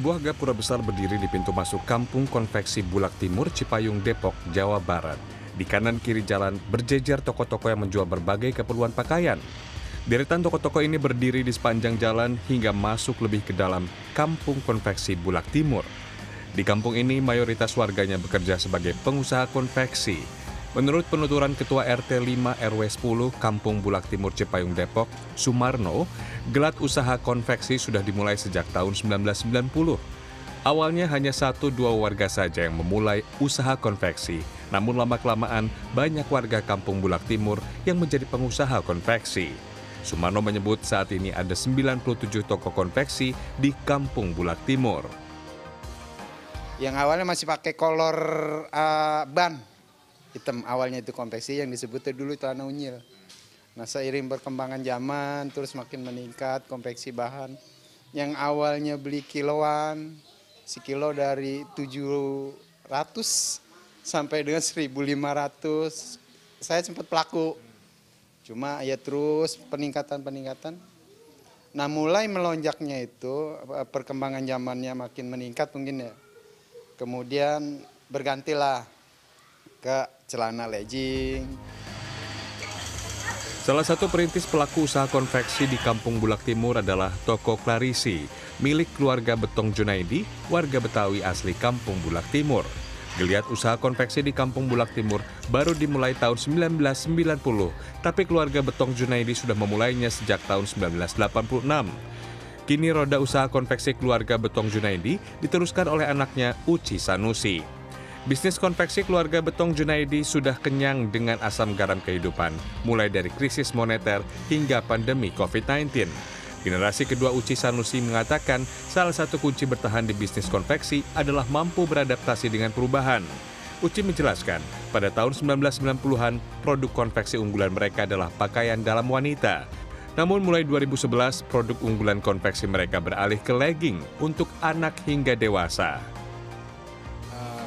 Sebuah gapura besar berdiri di pintu masuk Kampung Konveksi Bulak Timur, Cipayung, Depok, Jawa Barat. Di kanan kiri jalan berjejer toko-toko yang menjual berbagai keperluan pakaian. Deretan toko-toko ini berdiri di sepanjang jalan hingga masuk lebih ke dalam Kampung Konveksi Bulak Timur. Di kampung ini mayoritas warganya bekerja sebagai pengusaha konveksi. Menurut penuturan Ketua RT 5 RW 10 Kampung Bulak Timur Cipayung Depok, Sumarno, gelat usaha konveksi sudah dimulai sejak tahun 1990. Awalnya hanya satu dua warga saja yang memulai usaha konveksi, namun lama-kelamaan banyak warga Kampung Bulak Timur yang menjadi pengusaha konveksi. Sumarno menyebut saat ini ada 97 toko konveksi di Kampung Bulak Timur. Yang awalnya masih pakai kolor uh, ban hitam awalnya itu konveksi yang disebutnya dulu tanah unyil. Nah seiring perkembangan zaman terus makin meningkat konveksi bahan. Yang awalnya beli kiloan, sekilo dari 700 sampai dengan 1500. Saya sempat pelaku. Cuma ya terus peningkatan-peningkatan. Nah mulai melonjaknya itu perkembangan zamannya makin meningkat mungkin ya. Kemudian bergantilah ke celana legging. Salah satu perintis pelaku usaha konveksi di Kampung Bulak Timur adalah Toko Klarisi, milik keluarga Betong Junaidi, warga Betawi asli Kampung Bulak Timur. Geliat usaha konveksi di Kampung Bulak Timur baru dimulai tahun 1990, tapi keluarga Betong Junaidi sudah memulainya sejak tahun 1986. Kini roda usaha konveksi keluarga Betong Junaidi diteruskan oleh anaknya Uci Sanusi. Bisnis konveksi keluarga Betong Junaidi sudah kenyang dengan asam garam kehidupan, mulai dari krisis moneter hingga pandemi COVID-19. Generasi kedua Uci Sanusi mengatakan salah satu kunci bertahan di bisnis konveksi adalah mampu beradaptasi dengan perubahan. Uci menjelaskan, pada tahun 1990-an, produk konveksi unggulan mereka adalah pakaian dalam wanita. Namun mulai 2011, produk unggulan konveksi mereka beralih ke legging untuk anak hingga dewasa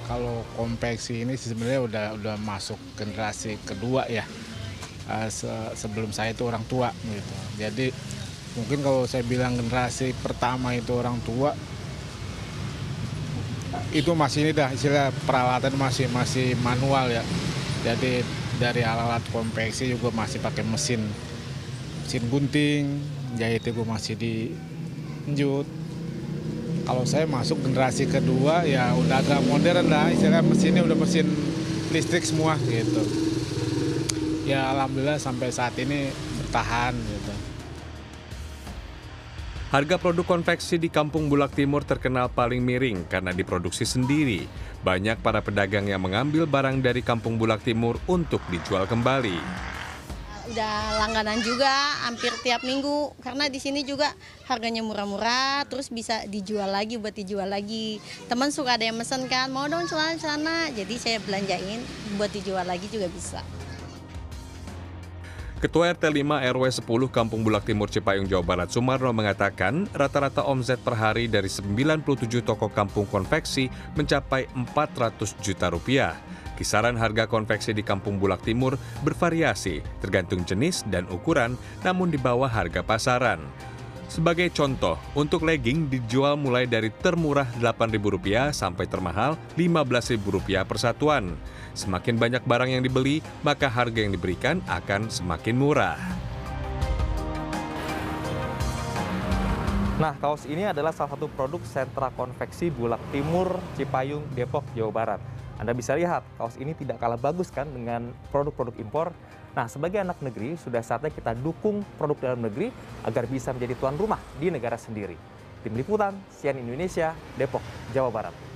kalau konveksi ini sebenarnya udah udah masuk generasi kedua ya. Uh, se sebelum saya itu orang tua gitu. Jadi mungkin kalau saya bilang generasi pertama itu orang tua itu masih ini dah istilah peralatan masih masih manual ya. Jadi dari alat-alat konveksi juga masih pakai mesin mesin gunting jahit itu masih di jut kalau saya masuk generasi kedua ya udah agak modern lah. Istilah mesinnya udah mesin listrik semua gitu. Ya alhamdulillah sampai saat ini bertahan gitu. Harga produk konveksi di Kampung Bulak Timur terkenal paling miring karena diproduksi sendiri. Banyak para pedagang yang mengambil barang dari Kampung Bulak Timur untuk dijual kembali udah langganan juga hampir tiap minggu. Karena di sini juga harganya murah-murah terus bisa dijual lagi buat dijual lagi. Teman suka ada yang mesen kan mau dong celana-celana jadi saya belanjain buat dijual lagi juga bisa. Ketua RT 5 RW 10 Kampung Bulak Timur Cipayung Jawa Barat Sumarno mengatakan rata-rata omset per hari dari 97 toko kampung konveksi mencapai 400 juta rupiah. Kisaran harga konveksi di Kampung Bulak Timur bervariasi tergantung jenis dan ukuran, namun di bawah harga pasaran. Sebagai contoh, untuk legging dijual mulai dari termurah Rp8.000 sampai termahal Rp15.000 per satuan. Semakin banyak barang yang dibeli, maka harga yang diberikan akan semakin murah. Nah, kaos ini adalah salah satu produk sentra konveksi Bulak Timur, Cipayung, Depok, Jawa Barat. Anda bisa lihat kaos ini tidak kalah bagus kan dengan produk-produk impor. Nah, sebagai anak negeri, sudah saatnya kita dukung produk dalam negeri agar bisa menjadi tuan rumah di negara sendiri. Tim Liputan, Sian Indonesia, Depok, Jawa Barat.